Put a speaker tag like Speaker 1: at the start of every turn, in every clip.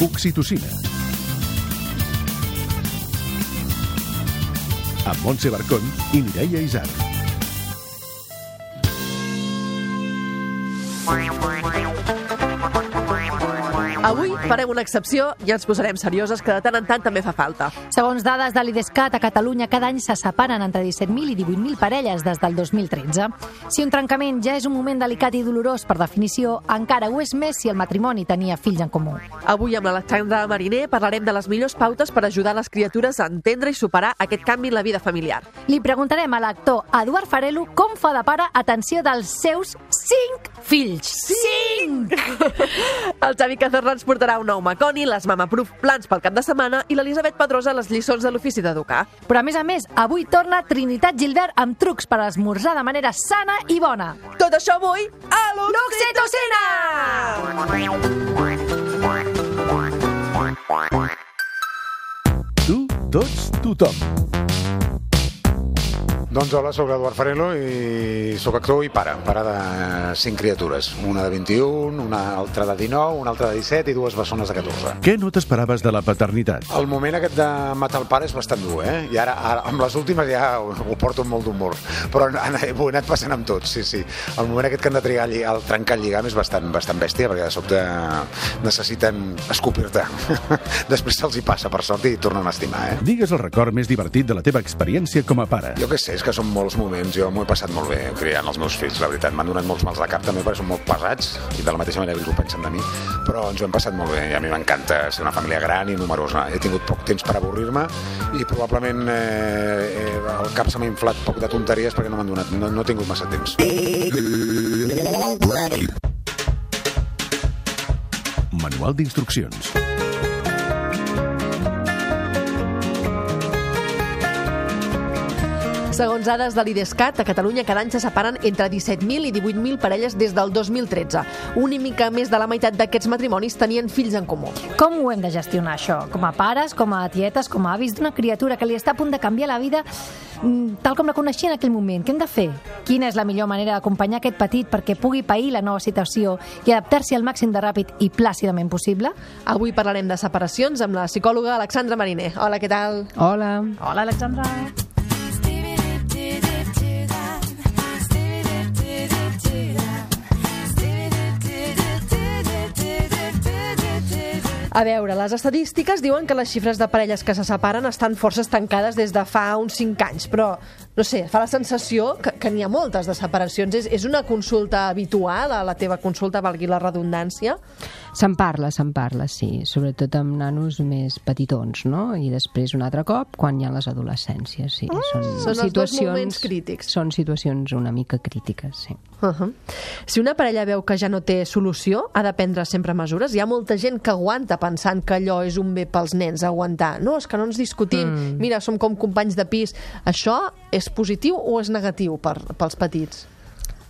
Speaker 1: Oxitocina. Amb Montse Barcón i Mireia Isar.
Speaker 2: Avui farem una excepció i ens posarem serioses, que de tant en tant també fa falta.
Speaker 3: Segons dades de l'IDESCAT, a Catalunya cada any se separen entre 17.000 i 18.000 parelles des del 2013. Si un trencament ja és un moment delicat i dolorós per definició, encara ho és més si el matrimoni tenia fills en comú.
Speaker 2: Avui amb l'Alexandra Mariner parlarem de les millors pautes per ajudar les criatures a entendre i superar aquest canvi en la vida familiar.
Speaker 3: Li preguntarem a l'actor Eduard Farelo com fa de pare atenció dels seus cinc fills.
Speaker 2: Cinc! El Xavi Cazorla ens portarà un nou Maconi, les Mamaproof plans pel cap de setmana i l'Elisabet Pedrosa les lliçons de l'ofici d'educar.
Speaker 3: Però a més a més, avui torna Trinitat Gilbert amb trucs per esmorzar de manera sana i bona.
Speaker 2: Tot això avui a l'Oxitocina!
Speaker 1: Tu, tots, tothom.
Speaker 4: Doncs hola, sóc Eduard Farelo i sóc actor i pare, pare de cinc criatures. Una de 21, una altra de 19, una altra de 17 i dues bessones de 14.
Speaker 1: Què no t'esperaves de la paternitat?
Speaker 4: El moment aquest de matar el pare és bastant dur, eh? I ara, ara amb les últimes ja ho, ho porto amb molt d'humor. Però ho he anat passant amb tots, sí, sí. El moment aquest que han de trigar el trencar el lligam és bastant, bastant bèstia, perquè de sobte necessiten escopir-te. Després se'ls hi passa, per sort, i tornen a estimar, eh?
Speaker 1: Digues el record més divertit de la teva experiència com a pare.
Speaker 4: Jo què sé, és que són molts moments, jo m'ho he passat molt bé criant els meus fills, la veritat. M'han donat molts mals de cap també perquè són molt pesats i de la mateixa manera que ho pensen de mi, però ens ho hem passat molt bé i a mi m'encanta ser una família gran i numerosa. He tingut poc temps per avorrir-me i probablement eh, eh, el cap se m'ha inflat poc de tonteries perquè no m'han donat, no, no he tingut massa temps.
Speaker 1: Manual d'instruccions.
Speaker 2: Segons dades de l'IDESCAT, a Catalunya cada any se separen entre 17.000 i 18.000 parelles des del 2013. Una mica més de la meitat d'aquests matrimonis tenien fills en comú.
Speaker 3: Com ho hem de gestionar, això? Com a pares, com a tietes, com a avis d'una criatura que li està a punt de canviar la vida mm, tal com la coneixia en aquell moment. Què hem de fer? Quina és la millor manera d'acompanyar aquest petit perquè pugui pair la nova situació i adaptar-s'hi al màxim de ràpid i plàcidament possible?
Speaker 2: Avui parlarem de separacions amb la psicòloga Alexandra Mariner. Hola, què tal?
Speaker 5: Hola.
Speaker 3: Hola, Alexandra.
Speaker 2: A veure, les estadístiques diuen que les xifres de parelles que se separen estan força estancades des de fa uns 5 anys, però, no sé, fa la sensació que, que n'hi ha moltes de separacions. És, és una consulta habitual, a la teva consulta, valgui la redundància?
Speaker 5: Se'n parla, se'n parla, sí, sobretot amb nanos més petitons, no? I després un altre cop quan hi ha les adolescències, sí.
Speaker 2: Ah, són els dos moments crítics.
Speaker 5: Són situacions una mica crítiques, sí.
Speaker 2: Uh -huh. Si una parella veu que ja no té solució, ha de prendre sempre mesures. Hi ha molta gent que aguanta pensant que allò és un bé pels nens, aguantar. No, és que no ens discutim. Mm. Mira, som com companys de pis. Això és positiu o és negatiu per, pels petits?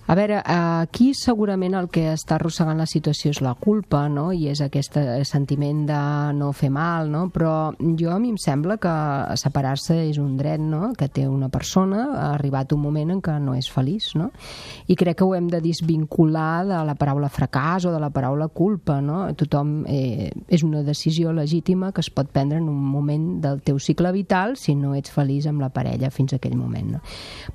Speaker 5: A veure, aquí segurament el que està arrossegant la situació és la culpa, no? I és aquest sentiment de no fer mal, no? Però jo a mi em sembla que separar-se és un dret, no? Que té una persona, ha arribat un moment en què no és feliç, no? I crec que ho hem de desvincular de la paraula fracàs o de la paraula culpa, no? Tothom eh, és una decisió legítima que es pot prendre en un moment del teu cicle vital si no ets feliç amb la parella fins a aquell moment, no?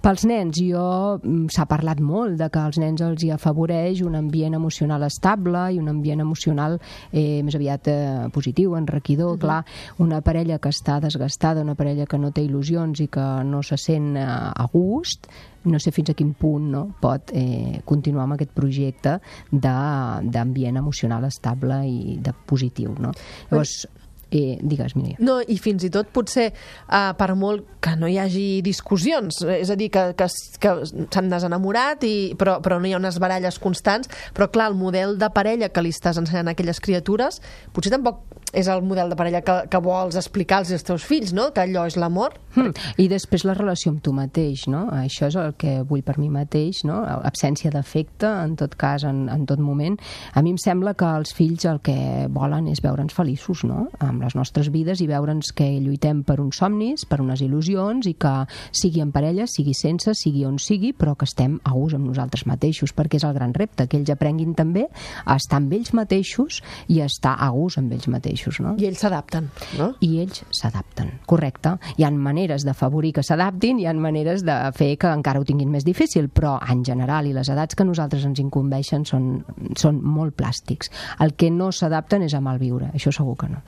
Speaker 5: Pels nens, jo s'ha parlat molt de que als nens els hi afavoreix un ambient emocional estable i un ambient emocional eh, més aviat eh, positiu, enriquidor, uh -huh. clar, una parella que està desgastada, una parella que no té il·lusions i que no se sent eh, a gust, no sé fins a quin punt no, pot eh, continuar amb aquest projecte d'ambient emocional estable i de positiu. No? Llavors, eh, digues, Mireia.
Speaker 2: No, i fins i tot potser eh, per molt que no hi hagi discussions, és a dir, que, que, que s'han desenamorat, i, però, però no hi ha unes baralles constants, però clar, el model de parella que li estàs ensenyant a aquelles criatures potser tampoc és el model de parella que, que vols explicar als teus fills, no? que allò és l'amor.
Speaker 5: Mm. I després la relació amb tu mateix, no? Això és el que vull per mi mateix, no? Absència d'afecte, en tot cas, en, en tot moment. A mi em sembla que els fills el que volen és veure'ns feliços, no? Amb les nostres vides i veure'ns que lluitem per uns somnis, per unes il·lusions i que sigui en parella, sigui sense, sigui on sigui, però que estem a gust amb nosaltres mateixos, perquè és el gran repte, que ells aprenguin també a estar amb ells mateixos i a estar a gust amb ells mateixos, no?
Speaker 2: I ells s'adapten, no?
Speaker 5: I ells s'adapten, correcte. Hi ha maneres d'afavorir que s'adaptin, hi ha maneres de fer que encara ho tinguin més difícil, però en general i les edats que nosaltres ens incumbeixen són, són molt plàstics. El que no s'adapten és a malviure, això segur que no.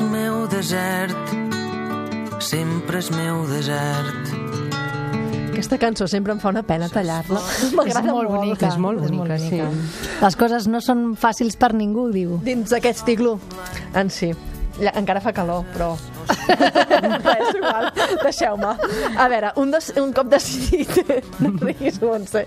Speaker 6: És meu desert, sempre és meu desert.
Speaker 2: Aquesta cançó sempre em fa una pena tallar-la. M'agrada
Speaker 3: molt bonica.
Speaker 5: És molt
Speaker 3: És
Speaker 5: bonica, sí.
Speaker 3: Les coses no són fàcils per ningú, diu.
Speaker 2: Dins d'aquest iglú. En si. Encara fa calor, però... igual, deixeu-me. A veure, un, des, un cop decidit... No riguis, Montse.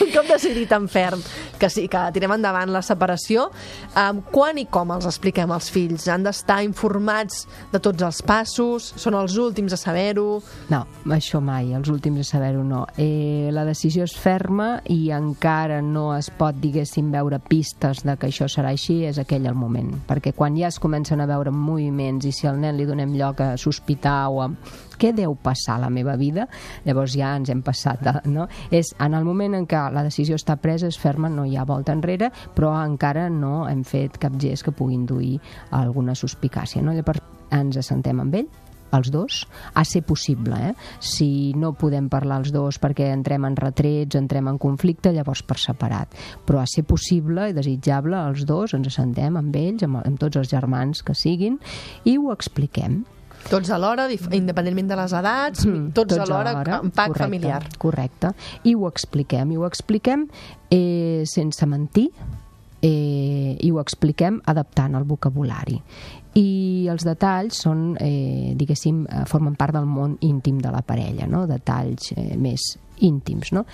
Speaker 2: Un cop decidit en ferm que sí, que tirem endavant la separació, um, quan i com els expliquem als fills? Han d'estar informats de tots els passos? Són els últims a saber-ho?
Speaker 5: No, això mai, els últims a saber-ho no. Eh, la decisió és ferma i encara no es pot, diguéssim, veure pistes de que això serà així, és aquell el moment. Perquè quan ja es comencen a veure moviments i si al nen li donem lloc a sospitar o a què deu passar a la meva vida, llavors ja ens hem passat, de, no? És en el moment en què la decisió està presa, és ferma, no hi ha volta enrere, però encara no hem fet cap gest que pugui induir alguna suspicàcia, no? Llavors ens assentem amb ell, els dos, a ser possible. Eh? Si no podem parlar els dos perquè entrem en retrets, entrem en conflicte, llavors per separat. Però a ser possible i desitjable, els dos ens assentem amb ells, amb, amb tots els germans que siguin, i ho expliquem.
Speaker 2: Tots alhora, independentment de les edats,
Speaker 5: Mm,
Speaker 2: tots, alhora, en pack
Speaker 5: correcte,
Speaker 2: familiar.
Speaker 5: Correcte. I ho expliquem, i ho expliquem eh, sense mentir, eh, i ho expliquem adaptant el vocabulari. I els detalls són, eh, diguéssim, eh, formen part del món íntim de la parella, no? detalls eh, més íntims, no?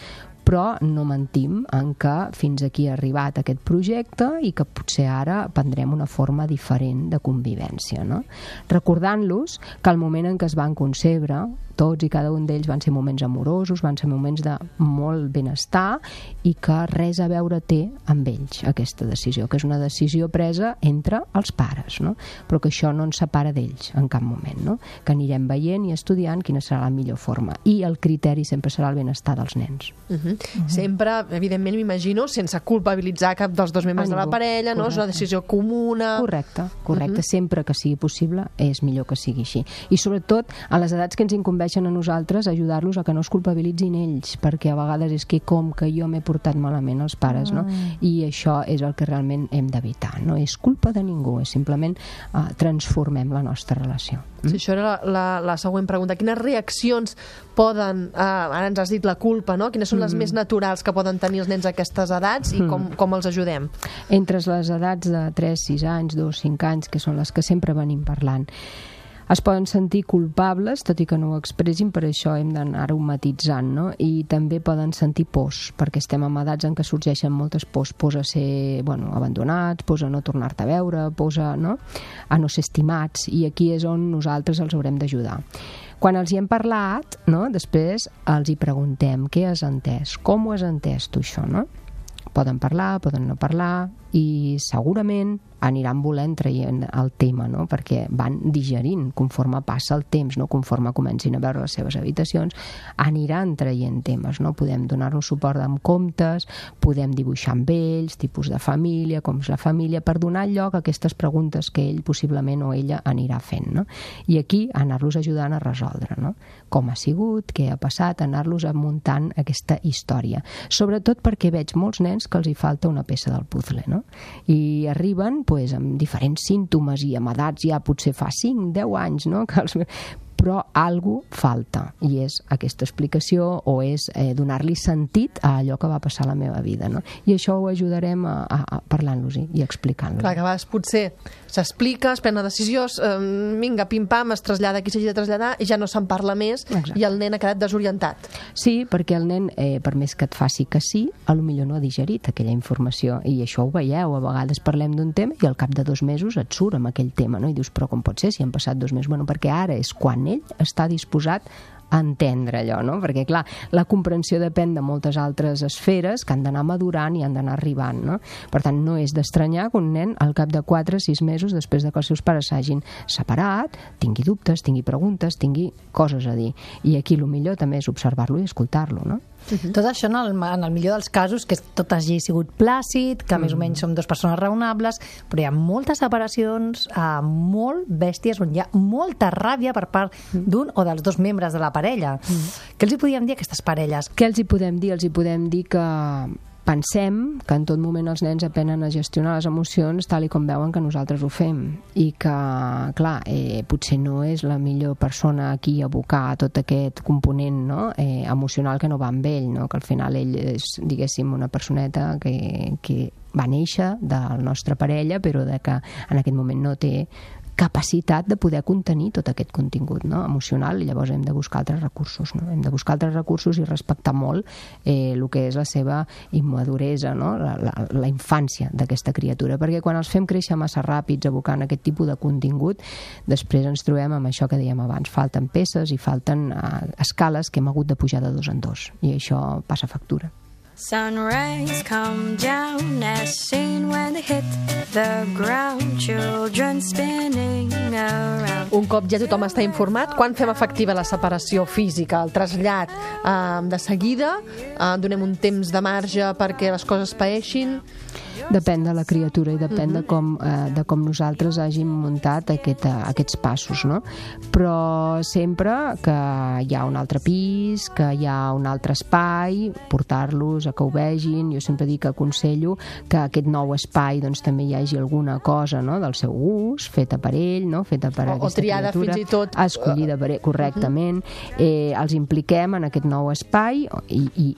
Speaker 5: però no mentim en que fins aquí ha arribat aquest projecte i que potser ara prendrem una forma diferent de convivència. No? Recordant-los que el moment en què es van concebre, tots i cada un d'ells van ser moments amorosos, van ser moments de molt benestar i que res a veure té amb ells, aquesta decisió, que és una decisió presa entre els pares, no? però que això no ens separa d'ells en cap moment, no? que anirem veient i estudiant quina serà la millor forma. I el criteri sempre serà el benestar dels nens.
Speaker 2: Uh -huh. Sempre, evidentment, m'imagino, sense culpabilitzar cap dels dos membres de la parella, no? És una decisió comuna.
Speaker 5: Correcte, correcte. Sempre que sigui possible és millor que sigui així. I sobretot, a les edats que ens incumbeixen a nosaltres, ajudar-los a que no es culpabilitzin ells, perquè a vegades és que com que jo m'he portat malament els pares, no? I això és el que realment hem d'evitar. No és culpa de ningú, és simplement uh, transformem la nostra relació.
Speaker 2: Sí, això era la, la, la següent pregunta. Quines reaccions poden, eh, ara ens has dit la culpa, no? Quines són les més naturals que poden tenir els nens a aquestes edats i com, com els ajudem?
Speaker 5: entre les edats de 3, 6 anys, 2, 5 anys, que són les que sempre venim parlant, es poden sentir culpables, tot i que no ho expressin, per això hem d'anar-ho matitzant, no? I també poden sentir pors, perquè estem en edats en què sorgeixen moltes pors, pors a ser bueno, abandonats, pors a no tornar-te a veure, pors a no, a no ser estimats, i aquí és on nosaltres els haurem d'ajudar. Quan els hi hem parlat, no, després els hi preguntem què has entès, com ho has entès tu això, no? poden parlar, poden no parlar i segurament aniran volent traient el tema, no? perquè van digerint conforme passa el temps, no? conforme comencin a veure les seves habitacions, aniran traient temes. No? Podem donar-nos suport amb comptes, podem dibuixar amb ells, tipus de família, com és la família, per donar lloc a aquestes preguntes que ell possiblement o ella anirà fent. No? I aquí anar-los ajudant a resoldre no? com ha sigut, què ha passat, anar-los muntant aquesta història. Sobretot perquè veig molts nens que els hi falta una peça del puzzle, no? I arriben pues, amb diferents símptomes i amb edats ja potser fa 5, 10 anys, no? Que els... però algú falta i és aquesta explicació o és eh, donar-li sentit a allò que va passar a la meva vida no? i això ho ajudarem a, a, a parlant-los-hi i explicant-los
Speaker 2: Clar, que a vegades potser s'explica, es pren es, eh, vinga, pim-pam, es trasllada qui s'hagi de traslladar i ja no se'n parla més
Speaker 5: Exacte.
Speaker 2: i el nen ha quedat desorientat.
Speaker 5: Sí, perquè el nen, eh, per més que et faci que sí, a lo millor no ha digerit aquella informació i això ho veieu, a vegades parlem d'un tema i al cap de dos mesos et surt amb aquell tema no? i dius, però com pot ser si han passat dos mesos? Bueno, perquè ara és quan ell està disposat a entendre allò, no? Perquè, clar, la comprensió depèn de moltes altres esferes que han d'anar madurant i han d'anar arribant, no? Per tant, no és d'estranyar que un nen al cap de 4 o 6 mesos després de que els seus pares s'hagin separat, tingui dubtes, tingui preguntes, tingui coses a dir. I aquí el millor també és observar-lo i escoltar-lo, no?
Speaker 3: Tot això en el, en el millor dels casos, que tot hagi sigut plàcid, que més o menys som dues persones raonables, però hi ha moltes separacions eh, molt bèsties on hi ha molta ràbia per part d'un o dels dos membres de la parella. Què els hi podíem dir a aquestes parelles?
Speaker 5: Què els hi podem dir? Els hi podem dir que pensem que en tot moment els nens aprenen a gestionar les emocions tal i com veuen que nosaltres ho fem i que, clar, eh, potser no és la millor persona a abocar tot aquest component no? eh, emocional que no va amb ell, no? que al final ell és, diguéssim, una personeta que, que va néixer del nostre parella però de que en aquest moment no té capacitat de poder contenir tot aquest contingut no? emocional i llavors hem de buscar altres recursos no? hem de buscar altres recursos i respectar molt eh, el que és la seva immaduresa no? la, la, la infància d'aquesta criatura perquè quan els fem créixer massa ràpids abocant aquest tipus de contingut després ens trobem amb això que dèiem abans falten peces i falten eh, escales que hem hagut de pujar de dos en dos i això passa factura
Speaker 7: Sun rays come down as seen when they hit the ground. Children spinning around.
Speaker 2: Un cop ja tothom està informat, quan fem efectiva la separació física, el trasllat eh, de seguida, eh, donem un temps de marge perquè les coses paeixin,
Speaker 5: Depèn de la criatura i depèn de, com, eh, de com nosaltres hàgim muntat aquest, eh, aquests passos, no? Però sempre que hi ha un altre pis, que hi ha un altre espai, portar-los a que ho vegin. Jo sempre dic que aconsello que aquest nou espai doncs, també hi hagi alguna cosa no? del seu gust, feta per ell, no? feta per
Speaker 2: O- o
Speaker 5: aquesta
Speaker 2: triada
Speaker 5: criatura,
Speaker 2: fins i tot,
Speaker 5: escollida per ell, correctament. eh, els impliquem en aquest nou espai i, i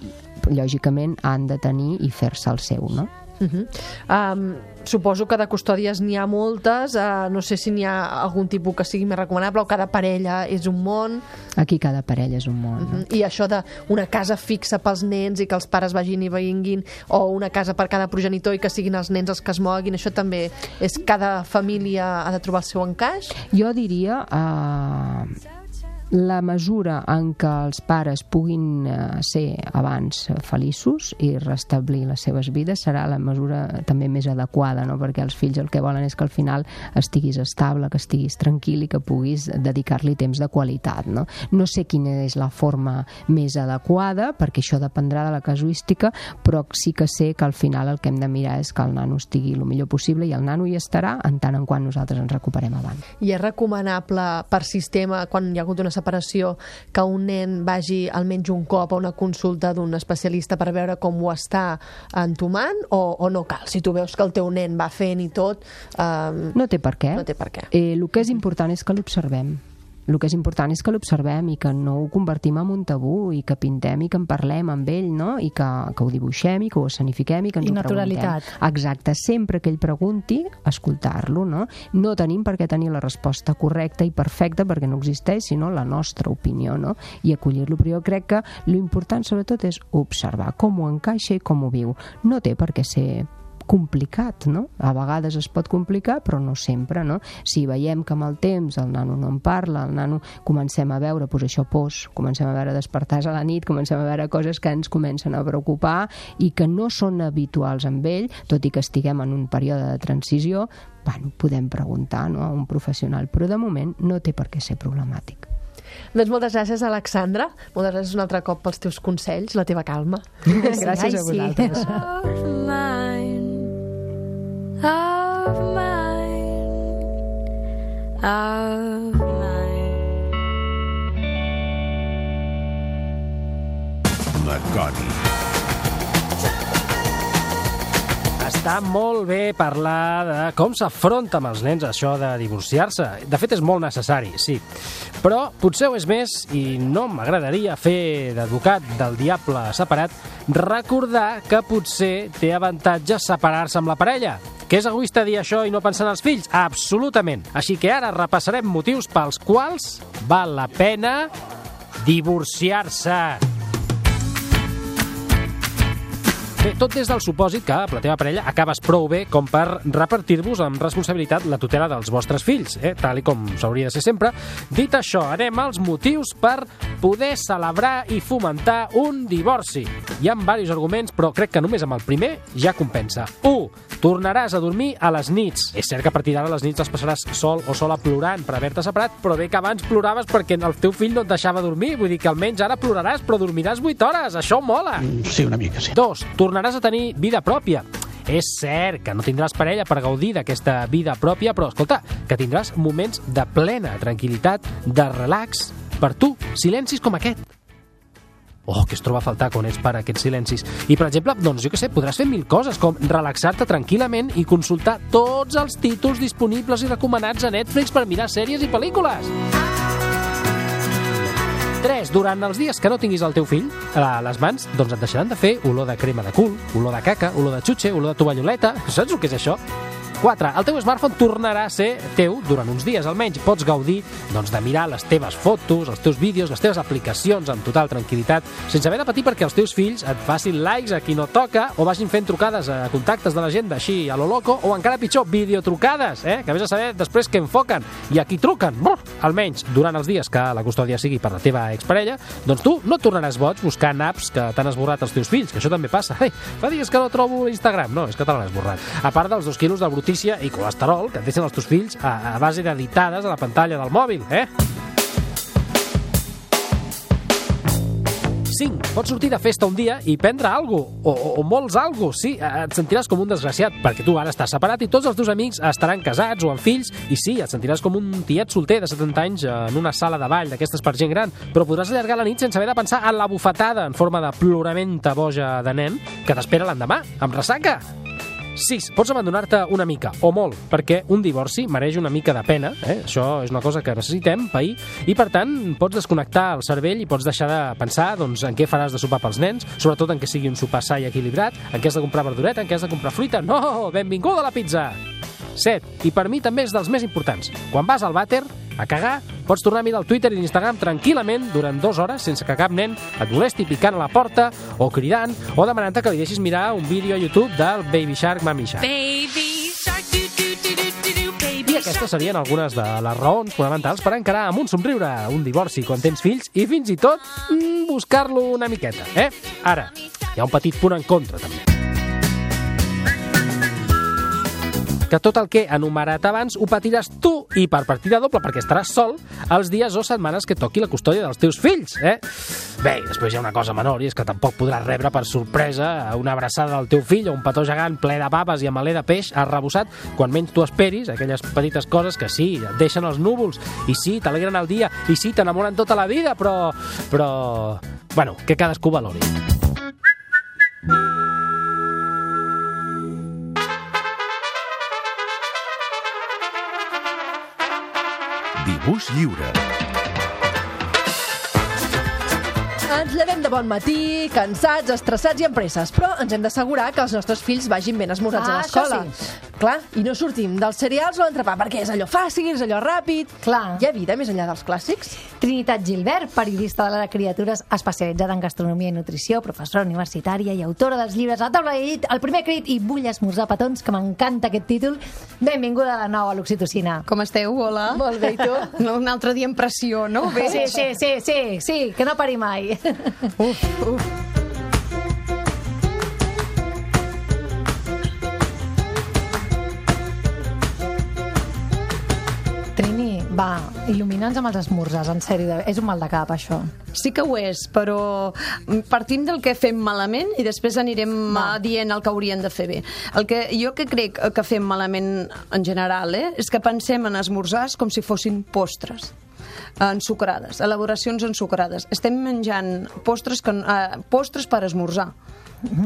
Speaker 5: lògicament han de tenir i fer-se el seu, no?
Speaker 2: Uh -huh. um, suposo que de custòdies n'hi ha moltes, uh, no sé si n'hi ha algun tipus que sigui més recomanable o cada parella és un món,
Speaker 5: Aquí cada parella és un món.
Speaker 2: uh
Speaker 5: No?
Speaker 2: -huh. i això d'una casa fixa pels nens i que els pares vagin i vinguin, o una casa per cada progenitor i que siguin els nens els que es moguin, això també és cada família ha de trobar el seu encaix?
Speaker 5: Jo diria eh, la mesura en què els pares puguin eh, ser abans feliços i restablir les seves vides serà la mesura també més adequada, no? perquè els fills el que volen és que al final estiguis estable, que estiguis tranquil i que puguis dedicar-li temps de qualitat. No? no sé quina és la forma més adequada, perquè això dependrà de la casuística, però sí que sé que al final el que hem de mirar és que el nano estigui el millor possible i el nano hi estarà en tant en quant nosaltres ens recuperem abans.
Speaker 2: I és recomanable per sistema, quan hi ha hagut una separació, que un nen vagi almenys un cop a una consulta d'un especialista per veure com ho està entomant o, o no cal? Si tu veus que el teu nen va fent i tot, eh,
Speaker 5: No té per què.
Speaker 2: no té per què.
Speaker 5: Eh, el que és important és que l'observem. El que és important és que l'observem i que no ho convertim en un tabú i que pintem i que en parlem amb ell, no? I que, que ho dibuixem i que ho escenifiquem i que ens
Speaker 3: I
Speaker 5: ho preguntem. Exacte, sempre que ell pregunti, escoltar-lo, no? No tenim per què tenir la resposta correcta i perfecta perquè no existeix, sinó la nostra opinió, no? I acollir-lo. Però jo crec que l'important sobretot és observar com ho encaixa i com ho viu. No té per què ser complicat, no? A vegades es pot complicar, però no sempre, no? Si veiem que amb el temps el nano no en parla, el nano comencem a veure, doncs això pos, comencem a veure despertars a la nit, comencem a veure coses que ens comencen a preocupar i que no són habituals amb ell, tot i que estiguem en un període de transició, bueno, podem preguntar no, a un professional, però de moment no té per què ser problemàtic.
Speaker 2: Doncs moltes gràcies, Alexandra. Moltes gràcies un altre cop pels teus consells, la teva calma.
Speaker 5: Gràcies a
Speaker 3: ai, sí.
Speaker 5: vosaltres.
Speaker 7: Mine, of mine, of mine.
Speaker 1: La Coni.
Speaker 8: Està molt bé parlar de com s'afronta amb els nens això de divorciar-se. De fet, és molt necessari, sí. Però potser ho és més, i no m'agradaria fer d'advocat del diable separat, recordar que potser té avantatge separar-se amb la parella. Que és egoista dir això i no pensar en els fills? Absolutament. Així que ara repassarem motius pels quals val la pena divorciar-se. Bé, tot des del supòsit que la teva parella acabes prou bé com per repartir-vos amb responsabilitat la tutela dels vostres fills, eh? tal i com s'hauria de ser sempre. Dit això, anem als motius per poder celebrar i fomentar un divorci. Hi ha diversos arguments, però crec que només amb el primer ja compensa. 1. Tornaràs a dormir a les nits. És cert que a partir d'ara les nits les passaràs sol o sola plorant per haver-te separat, però bé que abans ploraves perquè el teu fill no et deixava dormir. Vull dir que almenys ara ploraràs, però dormiràs 8 hores. Això mola.
Speaker 9: Sí, una mica, sí.
Speaker 8: 2. Tornaràs a tenir vida pròpia. És cert que no tindràs parella per gaudir d'aquesta vida pròpia, però escolta, que tindràs moments de plena tranquil·litat, de relax, per tu, silencis com aquest. Oh, que es troba a faltar quan ets pare, aquests silencis. I, per exemple, doncs jo què sé, podràs fer mil coses, com relaxar-te tranquil·lament i consultar tots els títols disponibles i recomanats a Netflix per mirar sèries i pel·lícules. 3. Durant els dies que no tinguis el teu fill a les mans, doncs et deixaran de fer olor de crema de cul, olor de caca, olor de xutxe, olor de tovalloleta... Saps el que és això? 4. El teu smartphone tornarà a ser teu durant uns dies, almenys. Pots gaudir doncs, de mirar les teves fotos, els teus vídeos, les teves aplicacions amb total tranquil·litat, sense haver de patir perquè els teus fills et facin likes a qui no toca o vagin fent trucades a contactes de l'agenda així a lo loco, o encara pitjor, videotrucades, eh? que vés a saber després què enfoquen i a qui truquen. Brr! Almenys, durant els dies que la custòdia sigui per la teva exparella, doncs tu no tornaràs boig buscant apps que t'han esborrat els teus fills, que això també passa. Ei, fa dies que no trobo Instagram. No, és que te l'han esborrat. A part dels dos quilos de brutícia i colesterol que et deixen els teus fills a, a base d'editades a la pantalla del mòbil, eh? 5. Pots sortir de festa un dia i prendre algo, o, o, o molts algo, sí, eh, et sentiràs com un desgraciat, perquè tu ara estàs separat i tots els teus amics estaran casats o amb fills, i sí, et sentiràs com un tiet solter de 70 anys en una sala de ball d'aquestes per gent gran, però podràs allargar la nit sense haver de pensar en la bufetada en forma de ploramenta boja de nen que t'espera l'endemà, amb ressaca. 6. Pots abandonar-te una mica, o molt, perquè un divorci mereix una mica de pena, eh? això és una cosa que necessitem, pair, i per tant pots desconnectar el cervell i pots deixar de pensar doncs, en què faràs de sopar pels nens, sobretot en què sigui un sopar sa i equilibrat, en què has de comprar verdureta, en què has de comprar fruita. No! Benvinguda a la pizza! 7. I per mi també és dels més importants. Quan vas al vàter, a cagar, pots tornar a mirar el Twitter i l'Instagram tranquil·lament durant dues hores sense que cap nen et molesti picant a la porta o cridant o demanant-te que li deixis mirar un vídeo a YouTube del Baby Shark Mami Shark.
Speaker 7: Baby shark, do do do do do do, baby
Speaker 8: I aquestes serien algunes de les raons fonamentals per encarar amb un somriure un divorci quan tens fills i fins i tot mm, buscar-lo una miqueta, eh? Ara, hi ha un petit punt en contra, també. Que tot el que he enumerat abans ho patiràs tu i per partida doble perquè estaràs sol els dies o setmanes que toqui la custòdia dels teus fills, eh? Bé, després hi ha una cosa menor i és que tampoc podràs rebre per sorpresa una abraçada del teu fill o un petó gegant ple de paves i amb alè de peix arrebossat quan menys tu esperis, aquelles petites coses que sí, et deixen els núvols i sí, t'alegren el dia i sí, t'enamoren tota la vida, però... però... Bueno, que cadascú valori.
Speaker 1: Dibuix lliure.
Speaker 2: Ens llevem de bon matí, cansats, estressats i amb presses, però ens hem d'assegurar que els nostres fills vagin ben esmorzats
Speaker 3: Ah,
Speaker 2: a l'escola.
Speaker 3: això
Speaker 2: Clar, i no sortim dels cereals o l'entrepà, perquè és allò fàcil, és allò ràpid.
Speaker 3: Clar.
Speaker 2: Hi ha vida més enllà dels clàssics?
Speaker 3: Trinitat Gilbert, periodista de la de criatures especialitzada en gastronomia i nutrició, professora universitària i autora dels llibres A taula de llit, El primer crit i Vull esmorzar petons, que m'encanta aquest títol. Benvinguda de nou a l'Oxitocina.
Speaker 10: Com esteu? Hola.
Speaker 2: Molt bé, i tu?
Speaker 10: No, un altre dia en pressió, no? Bé.
Speaker 3: Sí, sí, sí, sí, sí, que no pari mai.
Speaker 10: Uf, uf.
Speaker 3: Va, il·lumina'ns amb els esmorzars, en sèrio, de- és un mal de cap, això.
Speaker 10: Sí que ho és, però partim del que fem malament i després anirem
Speaker 3: Va.
Speaker 10: Dient el que haurien de fer bé. El que jo que crec que fem malament en general eh, és que pensem en esmorzars com si fossin postres ensucrades, elaboracions ensucrades. Estem menjant postres, que, eh, postres per esmorzar.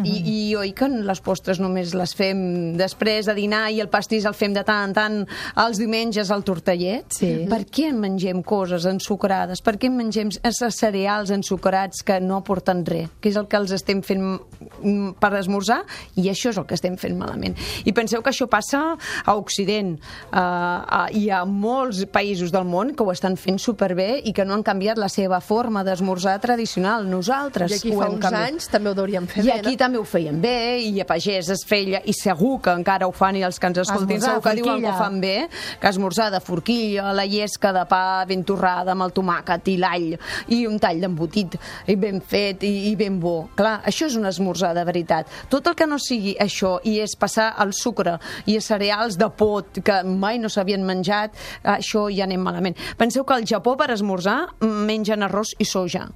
Speaker 10: I, I oi que les postres només les fem després de dinar i el pastís el fem de tant en tant els diumenges al tortellet?
Speaker 3: Sí.
Speaker 10: Per què en mengem coses ensucrades? Per què en mengem cereals ensucrats que no aporten res? Que és el que els estem fent mm, per esmorzar i això és el que estem fent malament. I penseu que això passa a Occident. Uh, uh, hi ha molts països del món que ho estan fent superbé i que no han canviat la seva forma d'esmorzar tradicional. Nosaltres
Speaker 2: I aquí
Speaker 10: ho
Speaker 2: fa
Speaker 10: hem
Speaker 2: uns
Speaker 10: canviat.
Speaker 2: anys també ho hauríem fer
Speaker 10: I
Speaker 2: bé,
Speaker 10: aquí també ho feien bé, i a pagès es feia, i segur que encara ho fan, i els que ens escoltin
Speaker 3: Esmorzar
Speaker 10: segur que diuen que ho fan bé, que esmorzar de forquilla, la llesca de pa ben torrada amb el tomàquet i l'all, i un tall d'embotit i ben fet i, i ben bo. Clar, això és un esmorzar de veritat. Tot el que no sigui això, i és passar al sucre i cereals de pot que mai no s'havien menjat, això ja anem malament. Penseu que al Japó per esmorzar mengen arròs i soja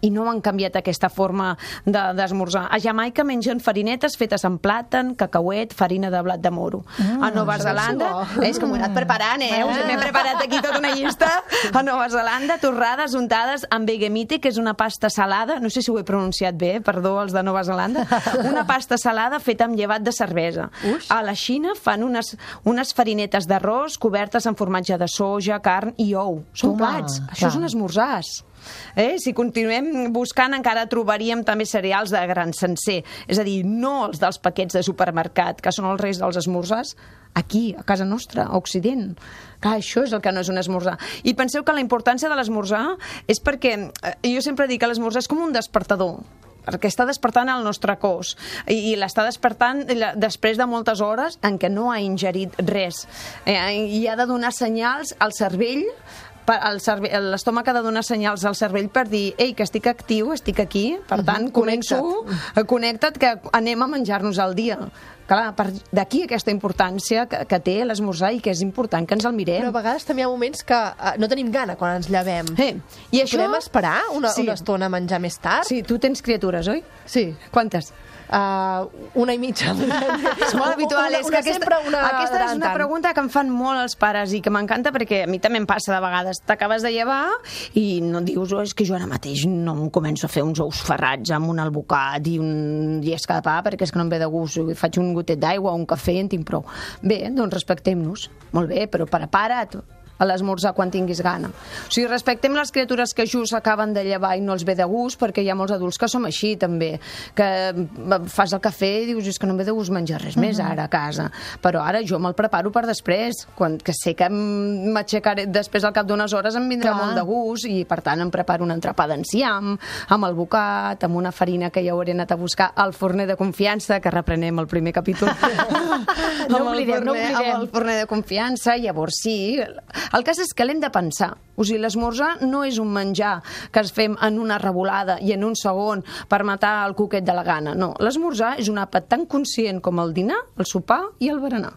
Speaker 10: i no han canviat aquesta forma de- d'esmorzar. A Jamaica mengen farinetes fetes amb plàtan, cacauet, farina de blat de moro.
Speaker 3: Mm,
Speaker 10: a Nova Zelanda, és que m'ho he anat preparant, eh? Us m'he preparat aquí tota una llista. A Nova Zelanda, torrades untades amb vegemite, que és una pasta salada, no sé si ho he pronunciat bé, perdó, els de Nova Zelanda, una pasta salada feta amb llevat de cervesa. A la Xina fan unes, unes farinetes d'arròs cobertes amb formatge de soja, carn i ou. Són
Speaker 3: Toma,
Speaker 10: plats. Això
Speaker 3: clar.
Speaker 10: són esmorzars. Eh? Si continuem buscant encara trobaríem també cereals de gran sencer, és a dir, no els dels paquets de supermercat, que són els reis dels esmorzars, aquí, a casa nostra, a Occident. Clar, això és el que no és un esmorzar. I penseu que la importància de l'esmorzar és perquè, eh, jo sempre dic que l'esmorzar és com un despertador perquè està despertant el nostre cos i, i l'està despertant després de moltes hores en què no ha ingerit res eh, i ha de donar senyals al cervell l'estómac ha de donar senyals al cervell per dir, ei, que estic actiu, estic aquí, per tant, començo, eh, connecta't, que anem a menjar-nos al dia. Clar, d'aquí aquesta importància que, que té l'esmorzar i que és important que ens el mirem.
Speaker 2: Però a vegades també hi ha moments que uh, no tenim gana quan ens llevem.
Speaker 10: Eh, I això...
Speaker 2: Podem esperar una,
Speaker 10: Sí.
Speaker 2: una estona a menjar més tard?
Speaker 10: Sí, tu tens criatures, oi?
Speaker 2: Sí.
Speaker 10: Quantes?
Speaker 2: Uh, una i mitja.
Speaker 10: És molt habitual.
Speaker 2: Una, una,
Speaker 10: que aquesta,
Speaker 2: una
Speaker 10: aquesta és una pregunta que em fan molt els pares i que m'encanta perquè a mi també em passa de vegades. T'acabes de llevar i no dius, oh, és que jo ara mateix no em començo a fer uns ous ferrats amb un albocat i un llesca de pa perquè és que no em ve de gust. I faig un gotet d'aigua o un cafè i en tinc prou. Bé, doncs respectem-nos. Molt bé, però prepara't a l'esmorzar quan tinguis gana. O sigui, respectem les criatures que just acaben de llevar i no els ve de gust, perquè hi ha molts adults que som així, també, que mm, fas el cafè i dius, és que no em ve de gust menjar res més ara a casa. Però ara jo me'l preparo per després, quan, que sé que m'aixecaré després al cap d'unes hores em vindrà
Speaker 3: Clar.
Speaker 10: molt de gust i, per tant, em preparo un entrepà d'enciam, amb el bocat, amb una farina que ja hauré anat a buscar al forner de confiança, que reprenem el primer capítol.
Speaker 3: No oblidem, no oblidem.
Speaker 10: Amb el forner de confiança, llavors sí. El cas és que l'hem de pensar. O sigui, l'esmorzar no és un menjar que es fem en una revolada i en un segon per matar el cuquet de la gana. No, l'esmorzar és un àpat tan conscient com el dinar, el sopar i el berenar.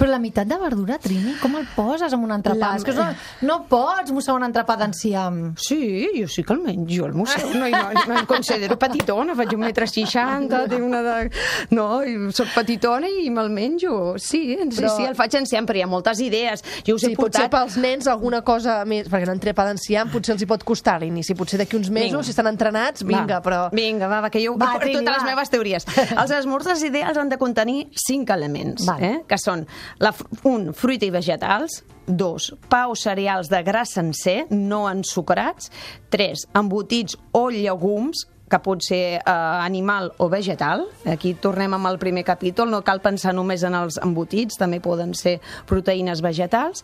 Speaker 3: Però la meitat de verdura, Trini, com el poses en un entrepà?
Speaker 10: La-
Speaker 3: És que no, no pots mossar un entrepà d'enciam.
Speaker 10: Sí, jo sí que el menjo, el museu. No, no, no em considero petitona, faig un metre seixanta, tinc una de... No, i soc petitona i me'l menjo. Sí, sí,
Speaker 2: Però-
Speaker 10: sí, el faig enciam, però hi ha moltes idees. Jo us he
Speaker 2: Sí, potser
Speaker 10: portat...
Speaker 2: pels nens alguna cosa més, perquè un entrepà d'enciam potser els hi pot costar a l'inici, potser d'aquí uns mesos,
Speaker 10: Vinga.
Speaker 2: si estan entrenats, vinga,
Speaker 10: va.
Speaker 2: però...
Speaker 10: Vinga, va, va que jo
Speaker 3: Va, Trini,
Speaker 10: totes
Speaker 3: va.
Speaker 10: les meves teories. Els esmorzars ideals han de contenir cinc elements,
Speaker 3: Val.
Speaker 10: eh? que són la, un, fruita i vegetals, dos, pa o cereals de gra sencer, no ensucrats, tres, embotits o llegums, que pot ser eh, animal o vegetal. Aquí tornem amb el primer capítol, no cal pensar només en els embotits, també poden ser proteïnes vegetals.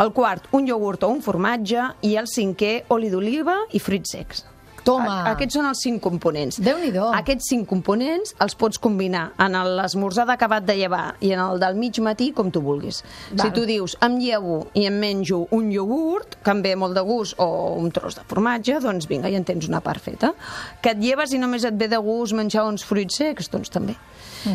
Speaker 10: El quart, un iogurt o un formatge, i el cinquè, oli d'oliva i fruits secs.
Speaker 3: Toma.
Speaker 10: A- Aquests són els cinc components.
Speaker 3: Déu-n'hi-do.
Speaker 10: Aquests cinc components els pots combinar en l'esmorzar d'acabat de llevar i en el del mig matí com tu vulguis.
Speaker 3: Val.
Speaker 10: Si tu dius, em llevo i em menjo un iogurt, que em ve molt de gust, o un tros de formatge, doncs vinga, ja en tens una part feta. Que et lleves i només et ve de gust menjar uns fruits secs, doncs també.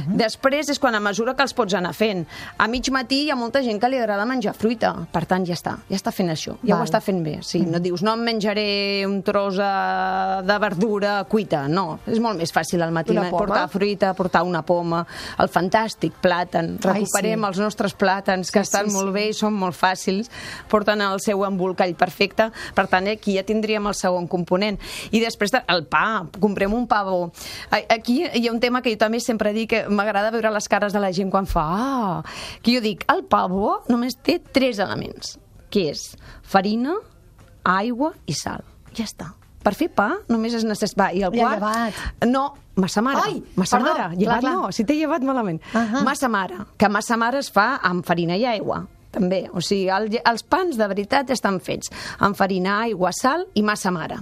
Speaker 10: Després és quan a mesura que els pots anar fent. A mig matí hi ha molta gent que li agrada menjar fruita, per tant ja està, ja està fent això, ja
Speaker 3: Val.
Speaker 10: ho està fent bé. Sí, no dius, no em menjaré un tros eh, de verdura cuita, no, és molt més fàcil al matí portar fruita, portar una poma, el fantàstic plàtan,
Speaker 3: Ai,
Speaker 10: recuperem
Speaker 3: sí.
Speaker 10: els nostres plàtans que
Speaker 3: Sí,
Speaker 10: estan
Speaker 3: sí,
Speaker 10: molt
Speaker 3: sí.
Speaker 10: bé i són molt fàcils, porten el seu embolcall perfecte, per tant aquí ja tindríem el segon component. I després de- el pa, comprem un pa bo. Aquí hi ha un tema que jo també sempre dic m'agrada veure les cares de la gent quan fa ah, que jo dic, el pa bo només té tres elements, que és farina, aigua i sal. Ja està. Per fer pa només es necessita... I el quart...
Speaker 3: llevat.
Speaker 10: No, massa mare.
Speaker 3: Ai,
Speaker 10: massa
Speaker 3: perdó,
Speaker 10: mare.
Speaker 3: clar,
Speaker 10: Llevat
Speaker 3: clar.
Speaker 10: no, si t'he llevat malament.
Speaker 3: Ahà.
Speaker 10: Massa mare, que massa mare es fa amb farina i aigua també, o sigui, el, els pans de veritat estan fets amb farina, aigua, sal i massa mare.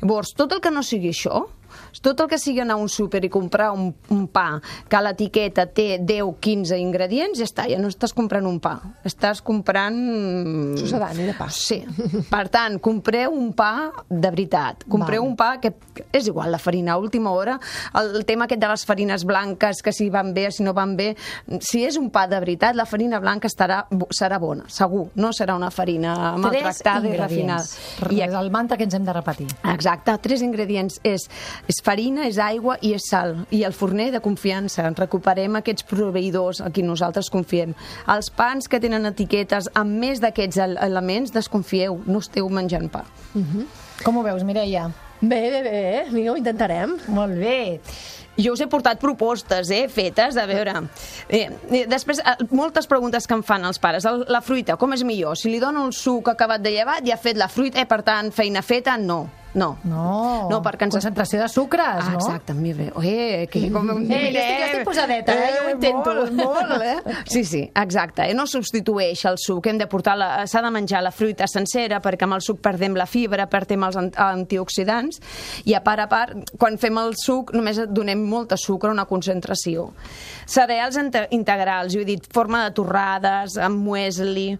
Speaker 10: Llavors, tot el que no sigui això, tot el que sigui anar a un súper i comprar un, un pa que l'etiqueta té 10-15 ingredients, ja està, ja no estàs comprant un pa, estàs comprant...
Speaker 2: Sucedani de pa.
Speaker 10: Sí. Per tant, compreu un pa de veritat. Compreu
Speaker 3: Val.
Speaker 10: un pa que és igual, la farina a última hora, el, el tema aquest de les farines blanques, que si van bé, si no van bé, si és un pa de veritat, la farina blanca estarà, serà bona, segur, no serà una farina maltractada i refinada.
Speaker 3: I el mantra que ens hem de repetir.
Speaker 10: Exacte, tres ingredients és, és farina, és aigua i és sal. I el forner de confiança. Recuperem aquests proveïdors a qui nosaltres confiem. Els pans que tenen etiquetes amb més d'aquests el- elements, desconfieu, no esteu menjant pa.
Speaker 3: Com ho veus, Mireia?
Speaker 2: Bé, bé, bé, vinga, ho intentarem.
Speaker 3: Molt bé.
Speaker 10: Jo us he portat propostes, eh, fetes, a veure. Eh, eh, després, eh, moltes preguntes que em fan els pares. El, la fruita, com és millor? Si li dono el suc acabat de llevat, ja ha fet la fruita, eh, per tant, feina feta, no. No.
Speaker 3: No,
Speaker 10: No, perquè ens...
Speaker 3: concentració de sucres,
Speaker 10: Ah,
Speaker 3: no?
Speaker 10: exacte, mira, eh, que com...
Speaker 3: Eh, jo estic- jo estic posadeta, eh, jo ho intento.
Speaker 10: Molt, molt, eh? Sí, sí, exacte, eh? no substitueix el suc, hem de portar la, s'ha de menjar la fruita sencera perquè amb el suc perdem la fibra, perdem els an- antioxidants i a part a part, quan fem el suc només donem molta sucre, una concentració. Cereals inte- integrals, jo he dit, forma de torrades, amb muesli,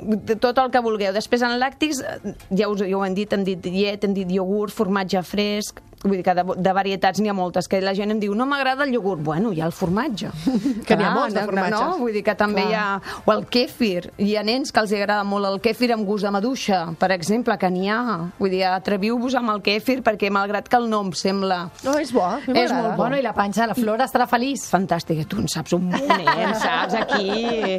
Speaker 10: de- tot el que vulgueu. Després en làctics, ja us ja ho hem dit, hem dit llet, hem dit iogurt, formatge fresc, vull dir que de, de varietats n'hi ha moltes, que la gent em diu, no m'agrada el iogurt. Bueno, hi ha el formatge.
Speaker 2: Que n'hi ha molts de formatges.
Speaker 10: No, vull dir que també
Speaker 3: Clar.
Speaker 10: hi ha... O el kèfir. Hi ha nens que els agrada molt el kèfir amb gust de maduixa, per exemple, que n'hi ha. Vull dir, atreviu-vos amb el kèfir perquè malgrat que el nom sembla...
Speaker 2: No, és bo,
Speaker 10: És molt bo.
Speaker 3: Bueno, i la panxa, la flora estarà feliç.
Speaker 10: Fantàstic, tu en saps un munt, eh? En saps aquí.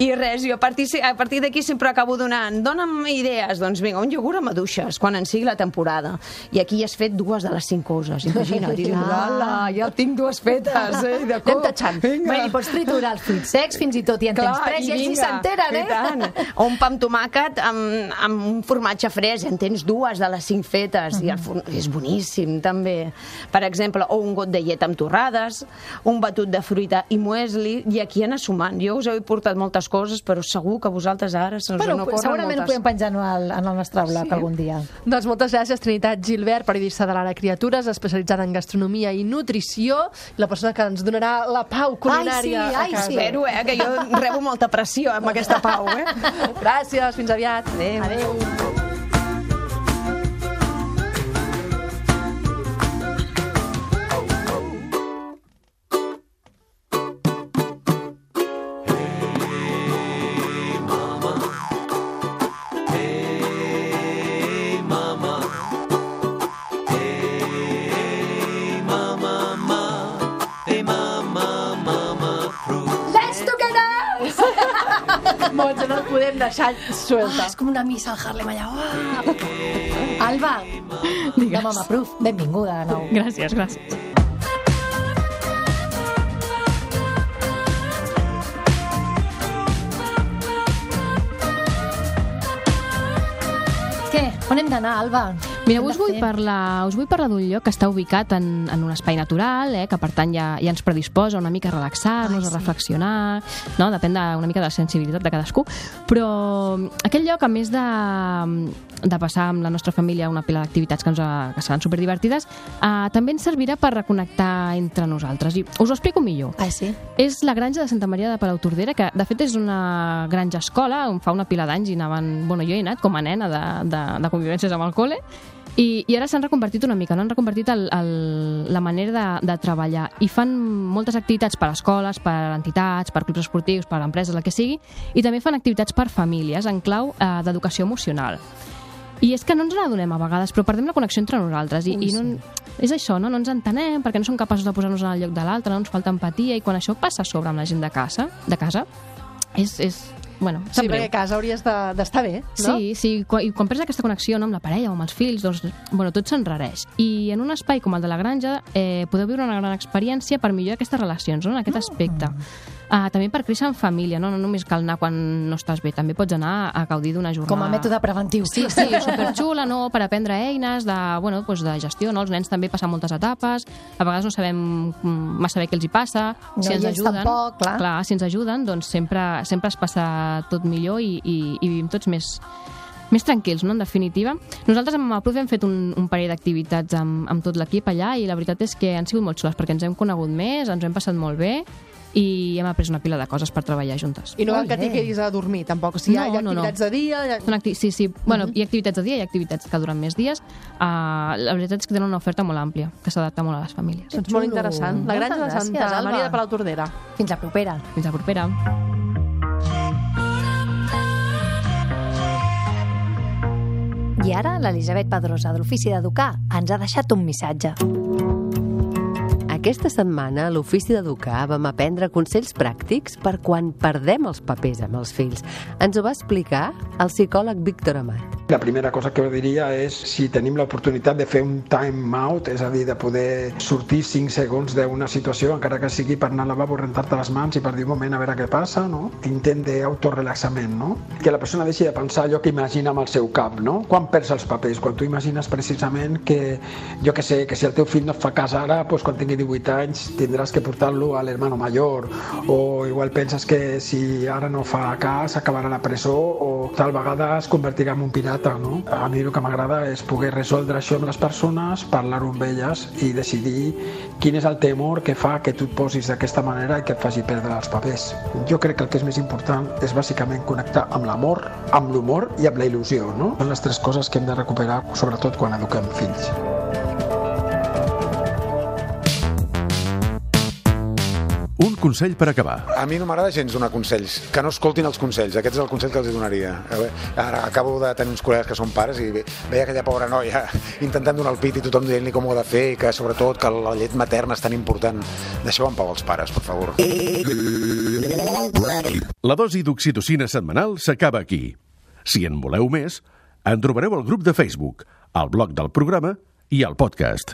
Speaker 10: I res, jo a partir, a partir d'aquí sempre acabo donant, dona'm idees, doncs vinga, un iogurt amb maduixes, quan en sigui la temporada. I aquí has fet dues de les cinc coses, imagina't. I dius, ala, ja tinc dues fetes, eh? De
Speaker 2: Anem tatxant.
Speaker 10: Vinga.
Speaker 3: Bé, i pots triturar els fruits secs fins i tot, i en tens tres, i ells
Speaker 10: vinga,
Speaker 3: s'enteren,
Speaker 10: i
Speaker 3: eh?
Speaker 10: tant. O un pa amb tomàquet amb, amb un formatge fresc, en tens dues de les cinc fetes, i el forn... és boníssim, també. Per exemple, o un got de llet amb torrades, un batut de fruita i muesli, i aquí anar sumant. Jo us he portat moltes coses, però segur que vosaltres ara se us
Speaker 3: Bueno,
Speaker 10: n'ocorren
Speaker 3: segurament ho
Speaker 10: moltes.
Speaker 3: podem penjar en el, en el nostre blog
Speaker 10: Sí.
Speaker 3: algun dia.
Speaker 2: Doncs moltes gràcies, Trinitat Gilbert, periodista de l'Ara Criatures, especialitzada en gastronomia i nutrició, la persona que ens donarà la pau culinària
Speaker 3: Ai, sí,
Speaker 2: a
Speaker 3: ai,
Speaker 2: casa.
Speaker 3: sí.
Speaker 10: Espero, eh, que jo rebo molta pressió amb aquesta pau, eh?
Speaker 2: Gràcies, fins aviat.
Speaker 10: Adéu.
Speaker 3: Adéu.
Speaker 2: Montse, no el podem deixar suelta.
Speaker 3: És com una missa al Harlem allà. Oh! Alba, de Mama Proof, benvinguda de nou.
Speaker 9: Gràcies, gràcies.
Speaker 3: Què? On hem d'anar, Alba?
Speaker 9: Mira, us vull parlar, us vull parlar d'un lloc que està ubicat en, en un espai natural, eh, que per tant ja, ja ens predisposa una mica a relaxar-nos,
Speaker 3: Ai,
Speaker 9: a
Speaker 3: sí.
Speaker 9: reflexionar, no? depèn de, una mica de la sensibilitat de cadascú, però aquell lloc, a més de, de passar amb la nostra família una pila d'activitats que, ens, eh, que seran superdivertides, eh, també ens servirà per reconnectar entre nosaltres. I us ho explico millor.
Speaker 3: Ah, sí?
Speaker 9: És la granja de Santa Maria de Palautordera, que de fet és una granja escola, on fa una pila d'anys i anaven... Bueno, jo he anat com a nena de, de, de convivències amb el col·le, I, i ara s'han reconvertit una mica, no? han reconvertit el, el, la manera de, de treballar i fan moltes activitats per a escoles, per a entitats, per clubs esportius, per a empreses, el que sigui, i també fan activitats per famílies en clau eh, d'educació emocional. I és que no ens n'adonem a vegades, però perdem la connexió entre nosaltres. I,
Speaker 2: Ui,
Speaker 9: i no, és això, no? no ens entenem perquè no som capaços de posar-nos en el lloc de l'altre, no ens falta empatia, i quan això passa a sobre amb la gent de casa, de casa és, és, bueno,
Speaker 2: Sí,
Speaker 9: greu.
Speaker 2: perquè a casa hauries de- d'estar bé, no?
Speaker 9: Sí, sí, quan, i quan perds aquesta connexió no, amb la parella o amb els fills, doncs, bueno, tot s'enrareix. I en un espai com el de la granja eh, podeu viure una gran experiència per millorar aquestes relacions, no? en aquest aspecte. Uh, també per créixer en família, no? no només cal anar quan no estàs bé, també pots anar a gaudir d'una jornada...
Speaker 3: Com a mètode preventiu.
Speaker 9: Sí, sí, superxula, no? Per aprendre eines de, bueno, doncs de gestió, no? Els nens també passen moltes etapes, a vegades no sabem massa bé què els hi passa,
Speaker 3: No
Speaker 9: si ens ajuden,
Speaker 3: tampoc, clar.
Speaker 9: clar, si ens ajuden, doncs sempre, sempre es passa tot millor i, i, i vivim tots més, més tranquils, no? en definitiva. Nosaltres amb el Prof hem fet un, un parell d'activitats amb, amb tot l'equip allà i la veritat és que han sigut molt xules perquè ens hem conegut més, ens hem passat molt bé i hem après una pila de coses per treballar juntes.
Speaker 2: I no cal que t'hi quedis a dormir, tampoc. O sigui,
Speaker 9: No,
Speaker 2: hi ha
Speaker 9: no, no.
Speaker 2: activitats de dia... Hi ha...
Speaker 9: Són acti sí, sí. Bueno, hi ha activitats de dia, hi ha activitats que duren més dies. Uh, la veritat és que tenen una oferta molt àmplia, que s'adapta molt a les famílies.
Speaker 2: Doncs molt interessant. La granja de Santa
Speaker 3: gràcies, Alba.
Speaker 2: Maria de Palautordera.
Speaker 3: Fins la propera.
Speaker 9: Fins la propera.
Speaker 3: I ara l'Elisabet Pedrosa, de l'Ofici d'Educar, ens ha deixat un missatge.
Speaker 11: Aquesta setmana a l'Ofici d'Educar vam aprendre consells pràctics per quan perdem els papers amb els fills. Ens ho va explicar el psicòleg Víctor Amat.
Speaker 12: La primera cosa que diria és si tenim l'oportunitat de fer un time out, és a dir, de poder sortir 5 segons d'una situació, encara que sigui per anar al lavabo, rentar-te les mans i per dir un moment a veure què passa, no? Intent d'autorelaxament, no? Que la persona deixi de pensar allò que imagina amb el seu cap, no? Quan perds els papers? Quan tu imagines precisament que, jo que sé, que si el teu fill no et fa cas ara, doncs quan tingui 18 anys tindràs que portar-lo a l'hermano mayor, o igual penses que si ara no fa cas acabarà a la presó o tal vegada es convertirà en un pirata, no? A mi el que m'agrada és poder resoldre això amb les persones, parlar-ho amb elles i decidir quin és el temor que fa que tu et posis d'aquesta manera i que et faci perdre els papers. Jo crec que el que és més important és bàsicament connectar amb l'amor, amb l'humor i amb la il·lusió, no? Són les tres coses que hem de recuperar, sobretot quan eduquem fills.
Speaker 1: Un consell per acabar.
Speaker 4: A mi no m'agrada gens donar consells, que no escoltin els consells, aquest és el consell que els donaria. Ara acabo de tenir uns col·legues que són pares i ve- veia aquella pobra noia intentant donar el pit i tothom dient-li com ho ha de fer i que sobretot que la llet materna és tan important. Deixeu en pau els pares, per favor.
Speaker 1: La dosi d'oxitocina setmanal s'acaba aquí. Si en voleu més, en trobareu al grup de Facebook, al blog del programa i al podcast.